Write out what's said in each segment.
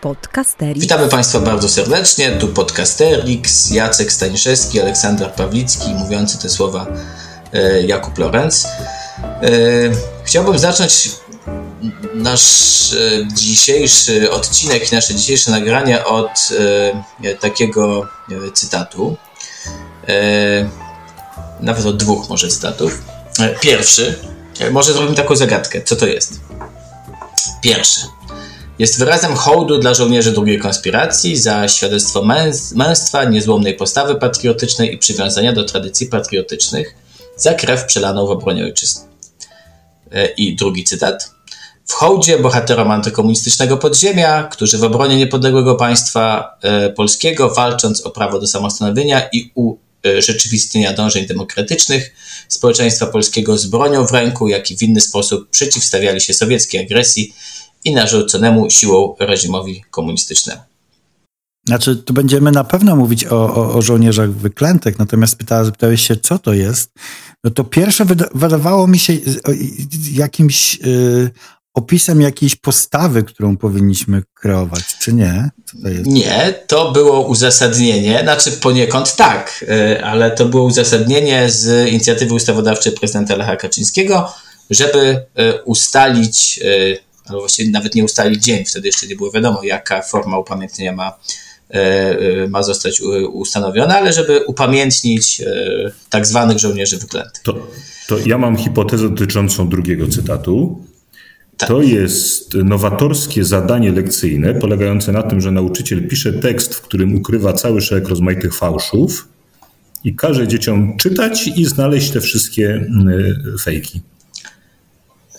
Podcasterix. Witamy Państwa bardzo serdecznie. Tu Podcasterix, Jacek Staniszewski, Aleksander Pawlicki, mówiący te słowa e, Jakub Lorenz. E, chciałbym zacząć nasz e, dzisiejszy odcinek nasze dzisiejsze nagranie od takiego cytatu. Nawet od dwóch może cytatów. Pierwszy, może zrobimy taką zagadkę. Co to jest? Pierwszy jest wyrazem hołdu dla żołnierzy drugiej konspiracji za świadectwo męstwa, niezłomnej postawy patriotycznej i przywiązania do tradycji patriotycznych, za krew przelaną w obronie ojczyzny. E, I drugi cytat. W hołdzie bohaterom antykomunistycznego podziemia, którzy w obronie niepodległego państwa e, polskiego, walcząc o prawo do samostanowienia i urzeczywistnienia dążeń demokratycznych społeczeństwa polskiego z bronią w ręku, jak i w inny sposób przeciwstawiali się sowieckiej agresji i narzuconemu siłą reżimowi komunistycznemu. Znaczy, tu będziemy na pewno mówić o, o, o żołnierzach wyklętych, natomiast pytała, zapytałeś się, co to jest. No to pierwsze wyda wydawało mi się jakimś y, opisem jakiejś postawy, którą powinniśmy kreować, czy nie? To nie, to było uzasadnienie, znaczy poniekąd tak, y, ale to było uzasadnienie z inicjatywy ustawodawczej prezydenta Lecha Kaczyńskiego, żeby y, ustalić albo właściwie nawet nie ustalić dzień, wtedy jeszcze nie było wiadomo, jaka forma upamiętnienia ma, e, e, ma zostać ustanowiona, ale żeby upamiętnić e, tak zwanych żołnierzy wyklętych. To, to ja mam hipotezę dotyczącą drugiego cytatu. Tak. To jest nowatorskie zadanie lekcyjne, polegające na tym, że nauczyciel pisze tekst, w którym ukrywa cały szereg rozmaitych fałszów i każe dzieciom czytać i znaleźć te wszystkie fejki.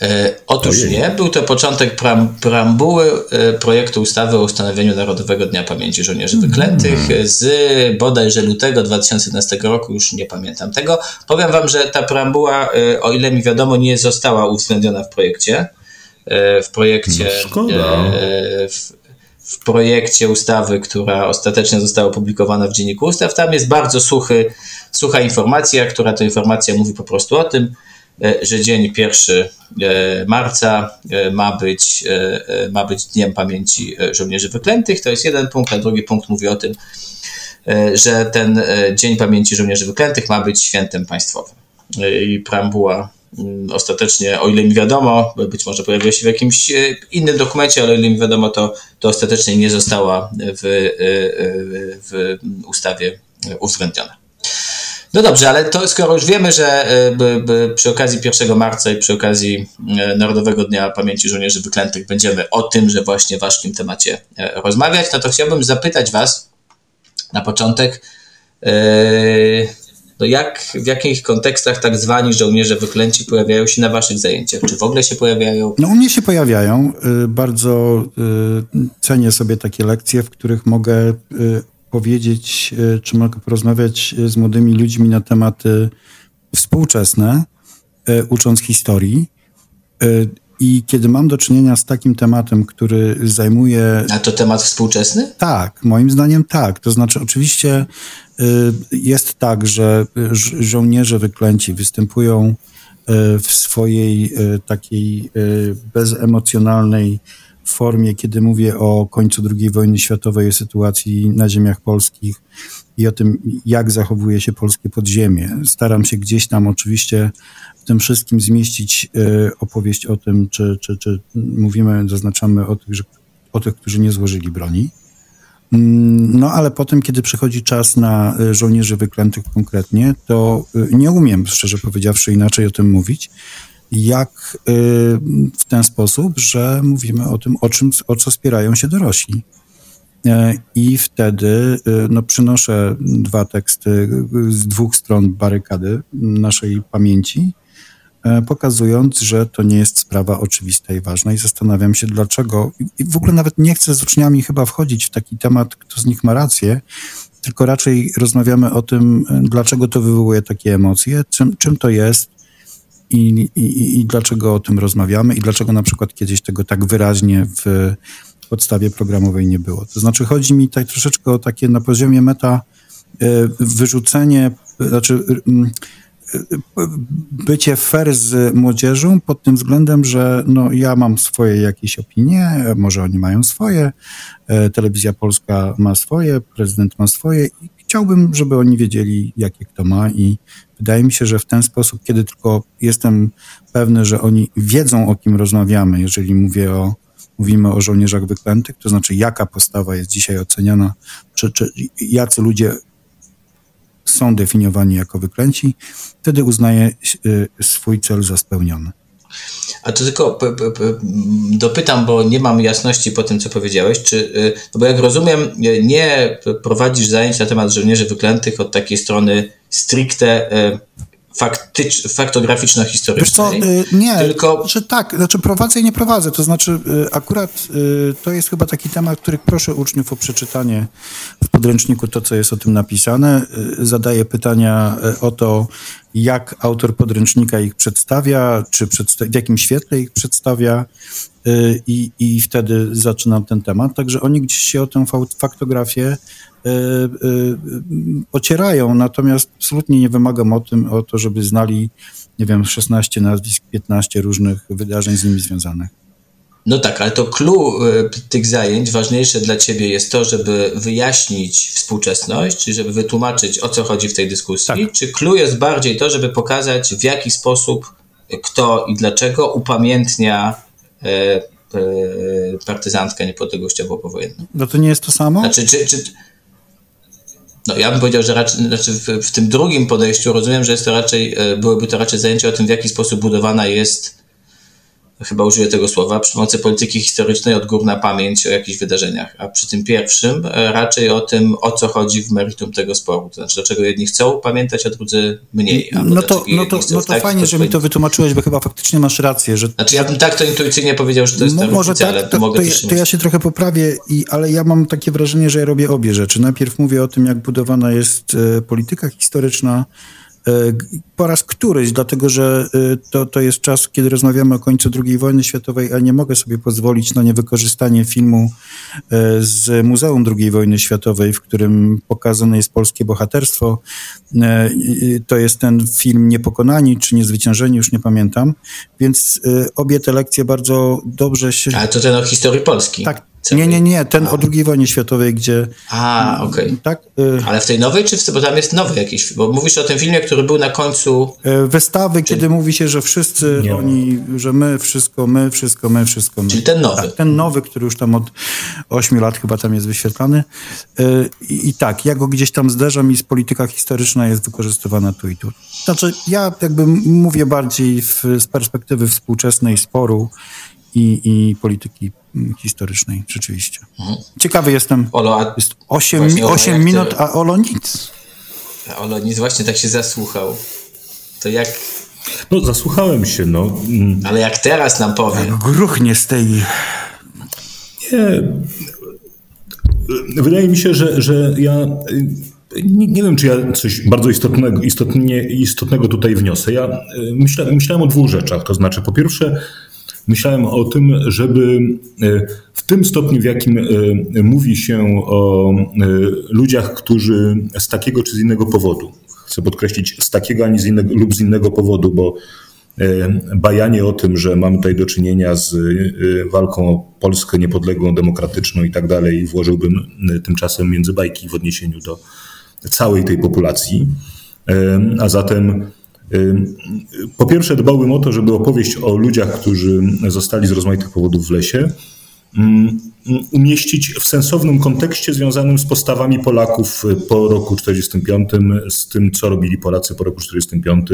E, otóż Ojej. nie, był to początek preambuły e, projektu ustawy o ustanowieniu Narodowego Dnia Pamięci Żołnierzy mm. Wyklętych z bodajże lutego 2011 roku, już nie pamiętam tego. Powiem Wam, że ta preambuła, e, o ile mi wiadomo, nie została uwzględniona w projekcie. W projekcie. No. W, w projekcie ustawy, która ostatecznie została opublikowana w Dzienniku Ustaw, tam jest bardzo suchy, sucha informacja, która to informacja mówi po prostu o tym, że dzień 1 e, marca e, ma być, ma być Dniem Pamięci Żołnierzy Wyklętych. To jest jeden punkt, a drugi punkt mówi o tym, że ten Dzień Pamięci Żołnierzy Wyklętych ma być świętem państwowym. I preambuła mm, ostatecznie, o ile mi wiadomo, być może pojawiła się w jakimś innym dokumencie, ale o ile mi wiadomo, to, to ostatecznie nie została w, w ustawie uwzględniona. No dobrze, ale to skoro już wiemy, że e, przy okazji 1 marca i przy okazji e, Narodowego Dnia Pamięci Żołnierzy Wyklętych będziemy o tym, że właśnie waszym temacie e, rozmawiać, no to chciałbym zapytać was na początek, no jak, w jakich kontekstach tak zwani żołnierze wyklęci pojawiają się na waszych zajęciach? Czy w ogóle się pojawiają? No u mnie się pojawiają. Bardzo cenię sobie takie lekcje, w których mogę powiedzieć, e, czy mogę porozmawiać e, z młodymi ludźmi na tematy współczesne, e, ucząc historii. I kiedy mam do czynienia z takim tematem, który zajmuje. A to temat współczesny? Tak, moim zdaniem tak. To znaczy, oczywiście jest tak, że żołnierze wyklęci występują w swojej takiej bezemocjonalnej formie, kiedy mówię o końcu II wojny światowej, o sytuacji na ziemiach polskich i o tym, jak zachowuje się polskie podziemie. Staram się gdzieś tam oczywiście w tym wszystkim zmieścić y, opowieść o tym, czy, czy, czy mówimy, zaznaczamy o tych, że, o tych, którzy nie złożyli broni. Mm, no ale potem, kiedy przychodzi czas na e, żołnierzy wyklętych konkretnie, to e, nie umiem, szczerze powiedziawszy, inaczej o tym mówić jak y, w ten sposób, że mówimy o tym, o czym, o co spierają się dorośli. E, I wtedy y, no, przynoszę dwa teksty z dwóch stron barykady naszej pamięci, e, pokazując, że to nie jest sprawa oczywista i ważna i zastanawiam się dlaczego. I w ogóle nawet nie chcę z uczniami chyba wchodzić w taki temat, kto z nich ma rację, tylko raczej rozmawiamy o tym, dlaczego to wywołuje takie emocje, czym, czym to jest, i, i, i dlaczego o tym rozmawiamy i dlaczego na przykład kiedyś tego tak wyraźnie w podstawie programowej nie było. To znaczy chodzi mi tutaj troszeczkę o takie na poziomie meta e, wyrzucenie, znaczy bycie fair z młodzieżą pod tym względem, że no, ja mam swoje jakieś opinie, może oni mają swoje, telewizja polska ma swoje, prezydent ma swoje i chciałbym, żeby oni wiedzieli, jakie kto ma i wydaje mi się, że w ten sposób, kiedy tylko jestem pewny, że oni wiedzą, o kim rozmawiamy, jeżeli mówię o, mówimy o żołnierzach wyklętych, to znaczy jaka postawa jest dzisiaj oceniana, czy, czy jacy ludzie są definiowani jako wyklęci, wtedy uznaję y, swój cel za spełniony. A to tylko dopytam, bo nie mam jasności po tym, co powiedziałeś. Czy, y, no bo jak rozumiem, nie prowadzisz zajęć na temat żołnierzy wyklętych od takiej strony stricte y, faktycz, faktograficzno-historycznej. Wiesz co, y, nie, tylko... że tak, znaczy prowadzę i nie prowadzę, to znaczy y, akurat y, to jest chyba taki temat, który proszę uczniów o przeczytanie w podręczniku to, co jest o tym napisane. Zadaję pytania o to, jak autor podręcznika ich przedstawia, czy przedsta w jakim świetle ich przedstawia i, i wtedy zaczynam ten temat. Także oni gdzieś się o tę faktografię E, e, ocierają, natomiast absolutnie nie wymagam o tym, o to, żeby znali, nie wiem, 16 nazwisk, 15 różnych wydarzeń z nimi związanych. No tak, ale to clue e, tych zajęć ważniejsze dla ciebie jest to, żeby wyjaśnić współczesność, czyli żeby wytłumaczyć, o co chodzi w tej dyskusji, tak. czy clue jest bardziej to, żeby pokazać, w jaki sposób, kto i dlaczego upamiętnia e, e, partyzantkę niepodległościową powojenną. No to nie jest to samo? Znaczy, czy, czy, no, ja bym powiedział, że raczej, znaczy w, w, tym drugim podejściu rozumiem, że jest to raczej, byłyby to raczej zajęcia o tym, w jaki sposób budowana jest chyba użyję tego słowa, przy pomocy polityki historycznej odgórna pamięć o jakichś wydarzeniach, a przy tym pierwszym e, raczej o tym, o co chodzi w meritum tego sporu, to znaczy dlaczego jedni chcą pamiętać, a drudzy mniej. No to, no to, no to fajnie, że mi to wytłumaczyłeś, bo chyba faktycznie masz rację. Że... Znaczy ja bym tak to intuicyjnie powiedział, że to jest no, może tak, ale to, mogę to, ja, to ja się trochę poprawię, i, ale ja mam takie wrażenie, że ja robię obie rzeczy. Najpierw mówię o tym, jak budowana jest e, polityka historyczna, po raz któryś, dlatego że e, to, to jest czas, kiedy rozmawiamy o końcu II wojny światowej, a nie mogę sobie pozwolić na niewykorzystanie filmu e, z Muzeum II wojny światowej, w którym pokazane jest polskie bohaterstwo. To jest ten film Niepokonani czy Niezwyciężeni, już nie pamiętam. Więc obie te lekcje bardzo dobrze się... Ale to ten o historii Polski. Tak, nie, nie, nie, ten A. o II wojnie światowej, gdzie... A, okej. Okay. Tak? Y... Ale w tej nowej, czy w, bo tam jest nowy jakiś, bo mówisz o tym filmie, który był na końcu... Y, wystawy, czy... kiedy mówi się, że wszyscy nie. oni, że my, wszystko, my, wszystko, my, wszystko my. Czyli ten nowy. Tak, ten nowy, który już tam od 8 lat chyba tam jest wyświetlany. Y, I, I tak, ja go gdzieś tam zderzam i z polityka historyczna jest wykorzystywana tu i tu. Znaczy, ja jakby mówię bardziej w, z perspektywy współczesnej sporu i, i polityki historycznej, rzeczywiście. Mhm. Ciekawy jestem. Olo, a jest 8, 8 minut, ty... a Olo nic. A Olo nic właśnie tak się zasłuchał. To jak... No, zasłuchałem się, no. Ale jak teraz nam powie. No, gruchnie z tej... Nie. Wydaje mi się, że, że ja... Nie, nie, wiem, czy ja coś bardzo istotnego, istotnie, istotnego tutaj wniosę. Ja myślałem, myślałem o dwóch rzeczach. To znaczy, po pierwsze, myślałem o tym, żeby e, w tym stopniu, w jakim e, mówi się o e, ludziach, którzy z takiego czy z innego powodu, chcę podkreślić, z takiego ani z innego, lub z innego powodu, bo bajanie o tym, że mamy tutaj do czynienia z walką o Polskę niepodległą, demokratyczną i tak dalej, włożyłbym tymczasem między bajki w odniesieniu do całej tej populacji. A zatem po pierwsze, dbałbym o to, żeby opowieść o ludziach, którzy zostali z rozmaitych powodów w lesie, umieścić w sensownym kontekście związanym z postawami Polaków po roku 45, z tym, co robili Polacy po roku 45,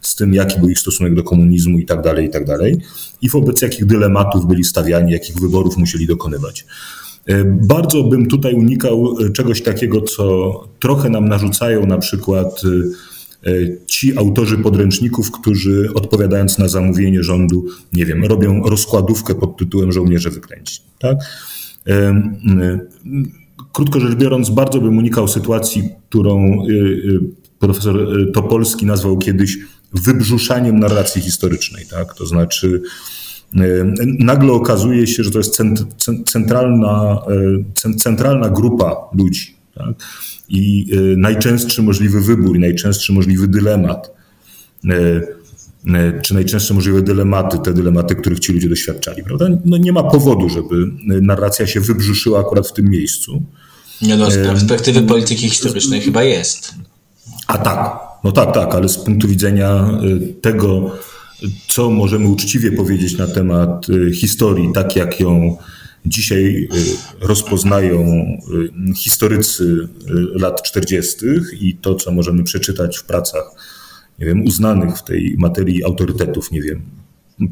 z tym, jaki był ich stosunek do komunizmu i tak dalej, i tak dalej, i wobec jakich dylematów byli stawiani, jakich wyborów musieli dokonywać. Bardzo bym tutaj unikał czegoś takiego, co trochę nam narzucają na przykład E, ci autorzy podręczników, którzy odpowiadając na zamówienie rządu, nie wiem, robią rozkładówkę pod tytułem Żołnierze wykręci. Tak? E, e, krótko rzecz biorąc, bardzo bym unikał sytuacji, którą profesor Topolski nazwał kiedyś wybrzuszaniem narracji historycznej. Tak? To znaczy, nagle okazuje się, że to jest centralna, centralna grupa ludzi. Tak? I y, najczęstszy możliwy wybór, i najczęstszy możliwy dylemat czy najczęstsze możliwe dylematy, te dylematy, których ci ludzie doświadczali, prawda? No nie ma powodu, żeby narracja się wybrzuszyła akurat w tym miejscu. Nie no, z perspektywy polityki historycznej chyba jest. A tak, no tak, tak, ale z punktu widzenia tego, co możemy uczciwie powiedzieć na temat historii, tak jak ją dzisiaj y, rozpoznają y, historycy y, lat 40. i to, co możemy przeczytać w pracach, nie wiem, uznanych w tej materii autorytetów, nie wiem,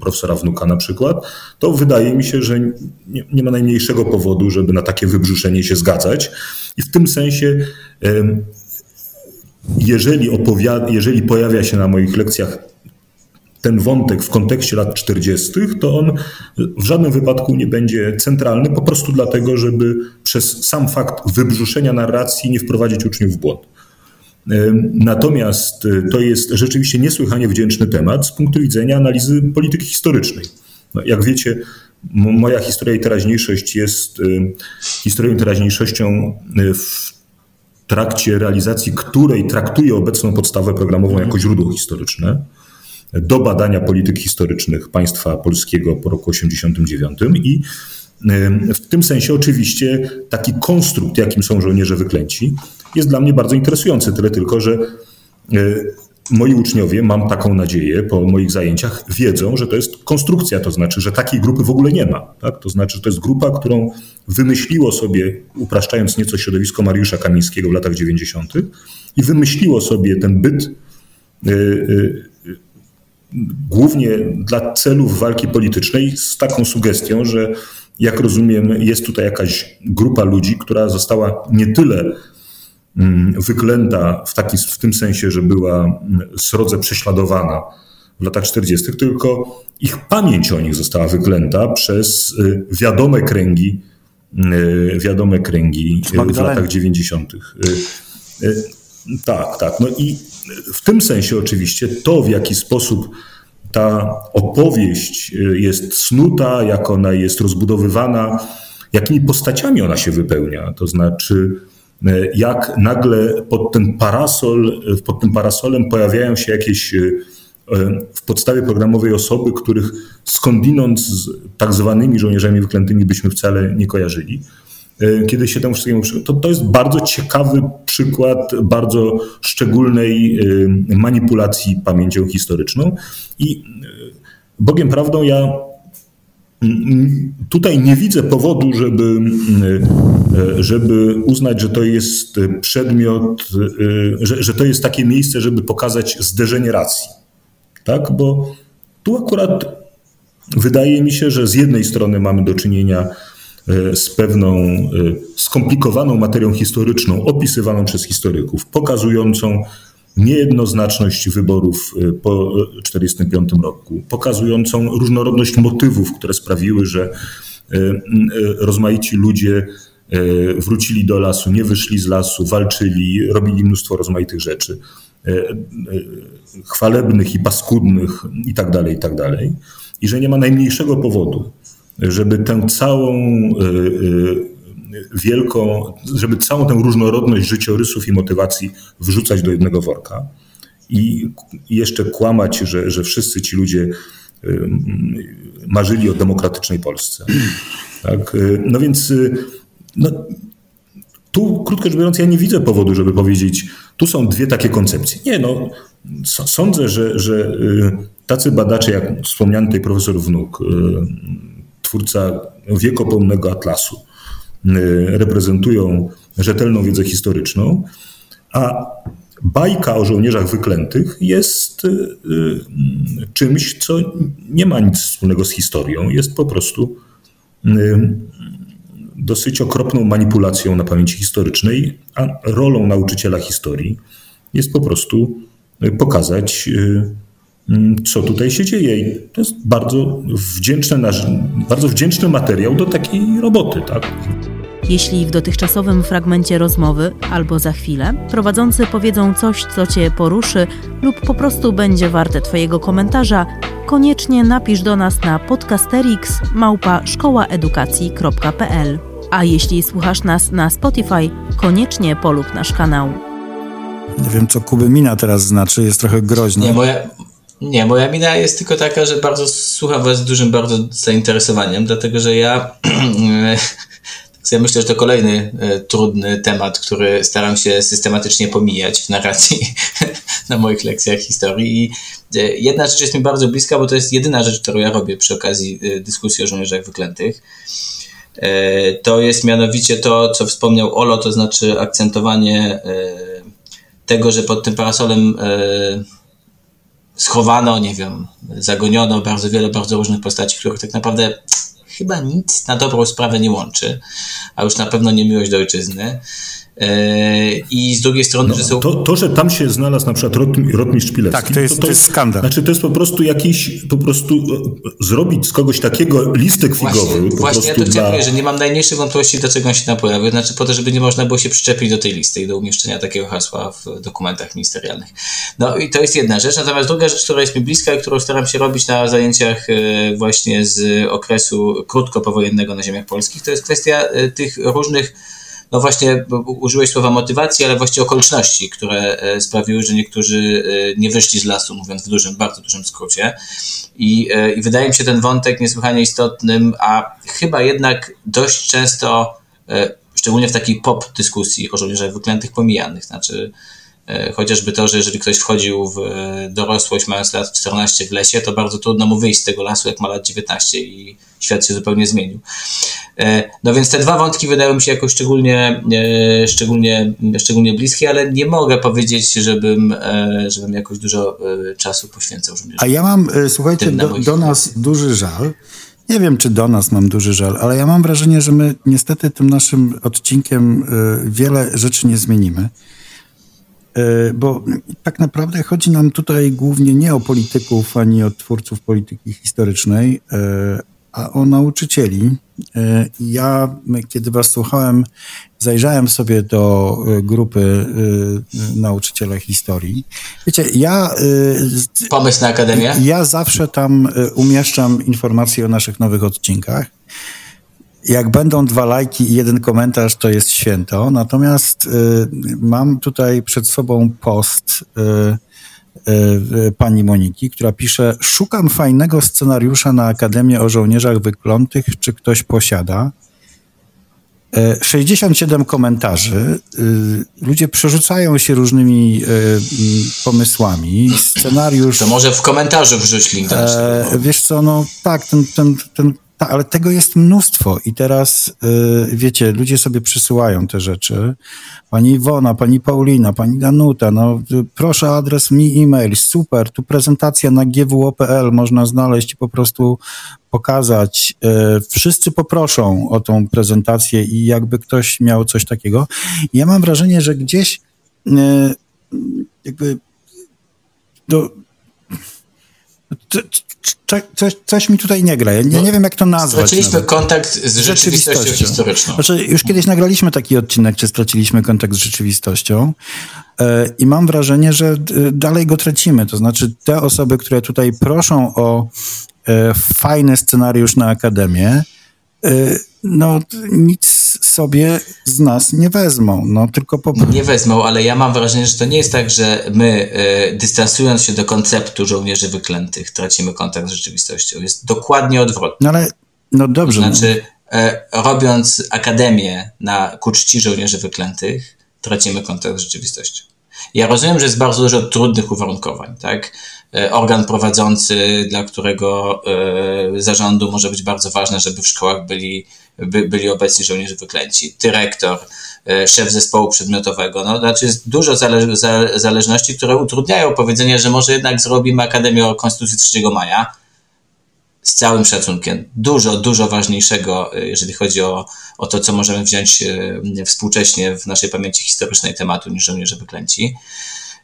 profesora Wnuka na przykład, to wydaje mi się, że nie, nie ma najmniejszego powodu, żeby na takie wybrzuszenie się zgadzać. I w tym sensie, jeżeli, opowiada, jeżeli pojawia się na moich lekcjach ten wątek w kontekście lat 40., to on w żadnym wypadku nie będzie centralny, po prostu dlatego, żeby przez sam fakt wybrzuszenia narracji nie wprowadzić uczniów w błąd. Natomiast e, to jest rzeczywiście niesłychanie wdzięczny temat z punktu widzenia analizy polityki historycznej. No, jak wiecie, moja historia i teraźniejszość jest e, historią i teraźniejszością e, w trakcie realizacji której traktuje obecną podstawę programową jako źródło historyczne do badania polityk historycznych państwa polskiego po roku 1989 i w tym sensie oczywiście taki konstrukt, jakim są żołnierze wyklęci, jest dla mnie bardzo interesujący. Tyle tylko, że moi uczniowie, mam taką nadzieję po moich zajęciach, wiedzą, że to jest konstrukcja, to znaczy, że takiej grupy w ogóle nie ma. Tak? To znaczy, że to jest grupa, którą wymyśliło sobie, upraszczając nieco środowisko Mariusza Kamińskiego w latach 90. i wymyśliło sobie ten byt głównie dla celów walki politycznej z taką sugestią, że jak rozumiem, jest tutaj jakaś grupa ludzi, która została nie tyle mm, wyklęta w, taki, w tym sensie, że była mm, srodze prześladowana w latach 40., tylko ich pamięć o nich została wyklęta przez y, wiadome kręgi, y, wiadome kręgi w latach 90. Tak, tak. No i w tym sensie oczywiście to, w jaki sposób ta opowieść y, jest snuta, jak ona jest rozbudowywana, jakimi postaciami ona się wypełnia. To znaczy, y, jak nagle pod ten parasol, pod tym parasolem pojawiają się jakieś w podstawie programowej osoby, których skądinąd z tak zwanymi żołnierzami wyklętymi byśmy wcale nie kojarzyli. E, kiedy się temu wszystkiemu to, to jest bardzo ciekawy przykład bardzo szczególnej e, manipulacji pamięcią historyczną i e, Bogiem prawdą ja tutaj nie widzę powodu, żeby, żeby uznać, że to jest przedmiot, że, że to jest takie miejsce, żeby pokazać zderzenie racji. Tak? Bo tu akurat wydaje mi się, że z jednej strony mamy do czynienia z pewną e, skomplikowaną materią historyczną opisywaną przez historyków, pokazującą niejednoznaczności wyborów e, po 1945 roku, pokazującą różnorodność motywów, które sprawiły, że rozmaici ludzie wrócili do lasu, nie wyszli z lasu, walczyli, robili mnóstwo rozmaitych rzeczy, chwalebnych i paskudnych i tak dalej, i tak. I że nie ma najmniejszego powodu, żeby tę całą y, y, wielką, żeby całą tę różnorodność życiorysów i motywacji wrzucać do jednego worka i jeszcze kłamać, że, że wszyscy ci ludzie y, marzyli o demokratycznej Polsce. Tak? No więc no, tu, krótko rzecz biorąc, ja nie widzę powodu, żeby powiedzieć, tu są dwie takie koncepcje. Nie, no, sądzę, że, że tacy badacze jak wspomniany tutaj profesor Wnuk, twórca wiekopomnego atlasu, y, reprezentują rzetelną wiedzę historyczną, a bajka o żołnierzach wyklętych jest y, y, czymś, co nie ma nic wspólnego z historią, jest po prostu dosyć okropną manipulacją na pamięci historycznej, a rolą nauczyciela historii jest po prostu pokazać co tutaj się dzieje. I to jest bardzo wdzięczny, bardzo wdzięczny materiał do takiej roboty. Tak? Jeśli w dotychczasowym fragmencie rozmowy albo za chwilę prowadzący powiedzą coś, co Cię poruszy lub po prostu będzie warte Twojego komentarza, koniecznie napisz do nas na podcasterix małpa A jeśli słuchasz nas na Spotify, koniecznie polub nasz kanał. Nie wiem, co Kuby Mina teraz znaczy, jest trochę groźna. Nie, moja, nie, moja mina jest tylko taka, że bardzo słucham was z dużym bardzo zainteresowaniem, dlatego że ja ja myślę, że to kolejny e, trudny temat, który staram się systematycznie pomijać w narracji na moich lekcjach historii. I e, jedna rzecz jest mi bardzo bliska, bo to jest jedyna rzecz, którą ja robię przy okazji e, dyskusji o żołnierzach wyklętych. To jest mianowicie to, co wspomniał Olo, to znaczy akcentowanie tego, że pod tym parasolem schowano, nie wiem, zagoniono bardzo wiele bardzo różnych postaci, których tak naprawdę chyba nic na dobrą sprawę nie łączy, a już na pewno nie miłość do ojczyzny. E, I z drugiej strony, no, że są. To, to, że tam się znalazł na przykład rotmistrz Pilecki. Tak, to jest, to, to jest skandal. Znaczy, to jest po prostu jakiś, po prostu e, zrobić z kogoś takiego listek figowy. Właśnie, właśnie ja to chciałem powiedzieć, że nie mam najmniejszych wątpliwości, dlaczego on się tam pojawił. Znaczy, po to, żeby nie można było się przyczepić do tej listy i do umieszczenia takiego hasła w dokumentach ministerialnych. No i to jest jedna rzecz. Natomiast druga rzecz, która jest mi bliska i którą staram się robić na zajęciach e, właśnie z okresu krótko powojennego na ziemiach polskich, to jest kwestia tych różnych no właśnie użyłeś słowa motywacji, ale właściwie okoliczności, które e, sprawiły, że niektórzy e, nie wyszli z lasu, mówiąc w dużym, bardzo dużym skrócie. I, e, i wydaje mi się ten wątek niesłychanie istotnym, a chyba jednak dość często, szczególnie w takiej pop dyskusji o żołnierzach wyklętych, pomijanych. Znaczy, chociażby to, że jeżeli ktoś wchodził w e, dorosłość mając lat 14 w lesie, to bardzo trudno mu wyjść z tego lasu, jak ma lat 19 i świat się zupełnie zmienił. E, no więc te dwa wątki wydają mi się jakoś szczególnie, szczególnie, szczególnie bliskie, ale nie mogę powiedzieć, żebym, żebym jakoś dużo czasu poświęcał. A ja mam, słuchajcie, do, do nas duży żal. Nie wiem, czy do nas mam duży żal, ale ja mam wrażenie, że my niestety tym naszym odcinkiem wiele rzeczy nie zmienimy. E, bo tak naprawdę chodzi nam tutaj głównie nie o polityków ani o twórców polityki historycznej, e, a o nauczycieli. E, ja, kiedy was słuchałem, zajrzałem sobie do grupy nauczyciela historii. Wiecie, ja... Pomysł na Akademię? Ja zawsze tam umieszczam informacje o naszych nowych odcinkach jak będą dwa lajki i jeden komentarz, to jest święto. Natomiast y, mam tutaj przed sobą post y, y, pani Moniki, która pisze: Szukam fajnego scenariusza na Akademię o żołnierzach wyklątych, czy ktoś posiada. 67 komentarzy. Ludzie przerzucają się różnymi pomysłami. Scenariusz. To może w komentarzu wrzuć link e, Wiesz co, no tak, ten, ten, ten tak, ale tego jest mnóstwo i teraz, yy, wiecie, ludzie sobie przysyłają te rzeczy. Pani Iwona, pani Paulina, pani Danuta, no proszę adres mi e-mail, super, tu prezentacja na gwo.pl można znaleźć i po prostu pokazać. Yy, wszyscy poproszą o tą prezentację i jakby ktoś miał coś takiego. ja mam wrażenie, że gdzieś yy, jakby do, coś, coś mi tutaj nie gra. Ja nie, no, nie wiem, jak to nazwać. Straciliśmy nawet. kontakt z rzeczywistością, rzeczywistością historyczną. Znaczy, już kiedyś nagraliśmy taki odcinek, czy straciliśmy kontakt z rzeczywistością e, i mam wrażenie, że dalej go tracimy. To znaczy, te osoby, które tutaj proszą o e, fajny scenariusz na Akademię, e, no nic sobie z nas nie wezmą, no tylko po Nie wezmą, ale ja mam wrażenie, że to nie jest tak, że my y, dystansując się do konceptu żołnierzy wyklętych tracimy kontakt z rzeczywistością. Jest dokładnie odwrotnie. No ale, no dobrze. To znaczy, y, robiąc akademię na ku czci żołnierzy wyklętych, tracimy kontakt z rzeczywistością. Ja rozumiem, że jest bardzo dużo trudnych uwarunkowań, tak? E, organ prowadzący, dla którego y, zarządu może być bardzo ważne, żeby w szkołach byli by, byli obecni żołnierze wyklęci, dyrektor, e, szef zespołu przedmiotowego. No, znaczy jest dużo zależ zależności, które utrudniają powiedzenie, że może jednak zrobimy Akademię Konstytucji 3 maja z całym szacunkiem. Dużo, dużo ważniejszego, e, jeżeli chodzi o, o to, co możemy wziąć e, współcześnie w naszej pamięci historycznej tematu niż żołnierze wyklęci.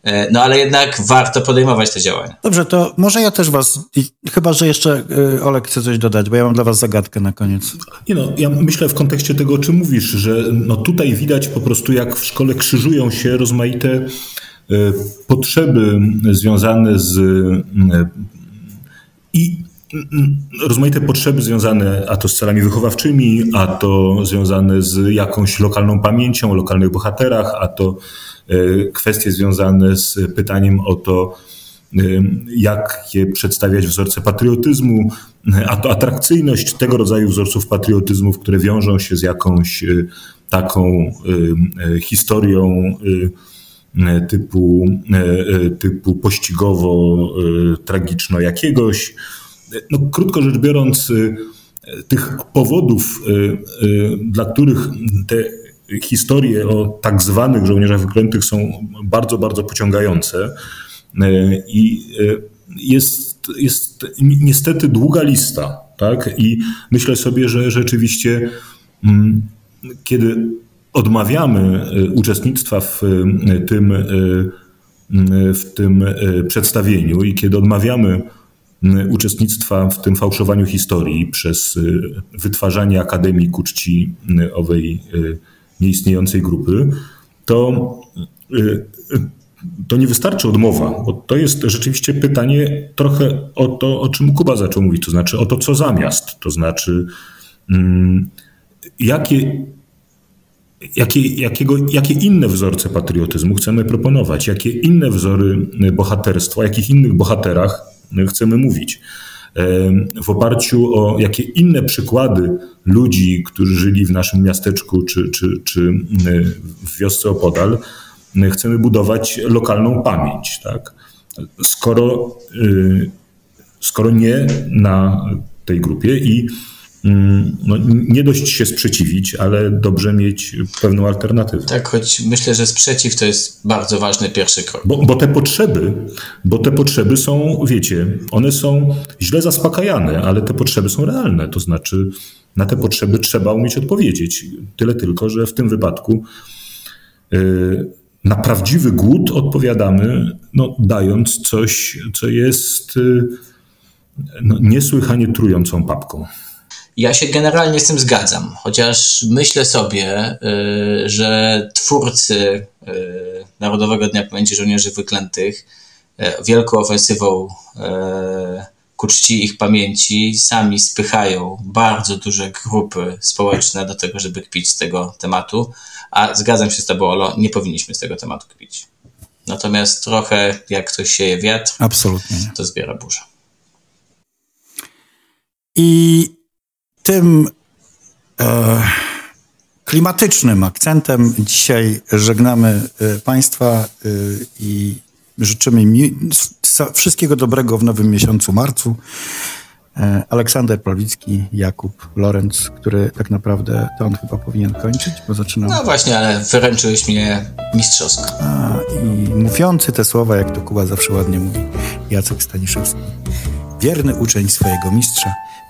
E, no ale jednak warto podejmować te działania. Dobrze, to może ja też was, chyba że jeszcze e, Olek chce coś dodać, bo ja mam dla was zagadkę na koniec. Nie no, ja myślę w kontekście tego, o czym mówisz, że no tutaj widać po prostu jak w szkole krzyżują się rozmaite e, potrzeby związane z i rozmaite potrzeby związane a to z celami wychowawczymi, a to związane z jakąś lokalną pamięcią o lokalnych bohaterach, a to kwestie związane z pytaniem o to, jak je przedstawiać wzorce patriotyzmu, a to atrakcyjność tego rodzaju wzorców patriotyzmów, które wiążą się z jakąś taką historią typu, typu pościgowo-tragiczno jakiegoś. No, krótko rzecz biorąc, tych powodów, dla których te historie o tak zwanych żołnierzach wyklętych są bardzo, bardzo pociągające. I jest, jest niestety długa lista, tak? I myślę sobie, że rzeczywiście, mm, kiedy odmawiamy y, uczestnictwa w tym, y, w tym przedstawieniu i kiedy odmawiamy uczestnictwa w tym fałszowaniu historii przez wytwarzanie Akademii ku czci owej nieistniejącej grupy, to, to nie wystarczy odmowa, to jest rzeczywiście pytanie trochę o to, o czym Kuba zaczął mówić, to znaczy o to, co zamiast, to znaczy mm, jakie Jakie, jakiego, jakie inne wzorce patriotyzmu chcemy proponować? Jakie inne wzory bohaterstwa, o jakich innych bohaterach chcemy mówić? W oparciu o jakie inne przykłady ludzi, którzy żyli w naszym miasteczku czy, czy, czy w wiosce opodal, chcemy budować lokalną pamięć. Tak? Skoro, y, skoro nie na tej grupie i no, nie dość się sprzeciwić, ale dobrze mieć pewną alternatywę. Tak, choć myślę, że sprzeciw to jest bardzo ważny pierwszy krok. Bo, bo te potrzeby, bo te potrzeby są, wiecie, one są źle zaspokajane, ale te potrzeby są realne. To znaczy, na te potrzeby trzeba umieć odpowiedzieć. Tyle tylko, że w tym wypadku yy, na prawdziwy głód odpowiadamy, no, dając coś, co jest yy, no, niesłychanie trującą papką. Ja się generalnie z tym zgadzam, chociaż myślę sobie, y, że twórcy y, Narodowego Dnia Pamięci Żołnierzy Wyklętych y, wielką ofensywą ku czci ich pamięci sami spychają bardzo duże grupy społeczne do tego, żeby kpić z tego tematu, a zgadzam się z Tobą, Olo, nie powinniśmy z tego tematu kpić. Natomiast trochę jak ktoś sieje wiatr, Absolutnie. to zbiera burzę. I tym e, klimatycznym akcentem dzisiaj żegnamy e, Państwa e, i życzymy mi wszystkiego dobrego w nowym miesiącu marcu. E, Aleksander Prawicki, Jakub Lorenz, który tak naprawdę to on chyba powinien kończyć, bo zaczynam. No właśnie, ale wyręczyłeś mnie mistrzowsko. A, I mówiący te słowa, jak to Kuba zawsze ładnie mówi, Jacek Staniszewski. Wierny uczeń swojego mistrza.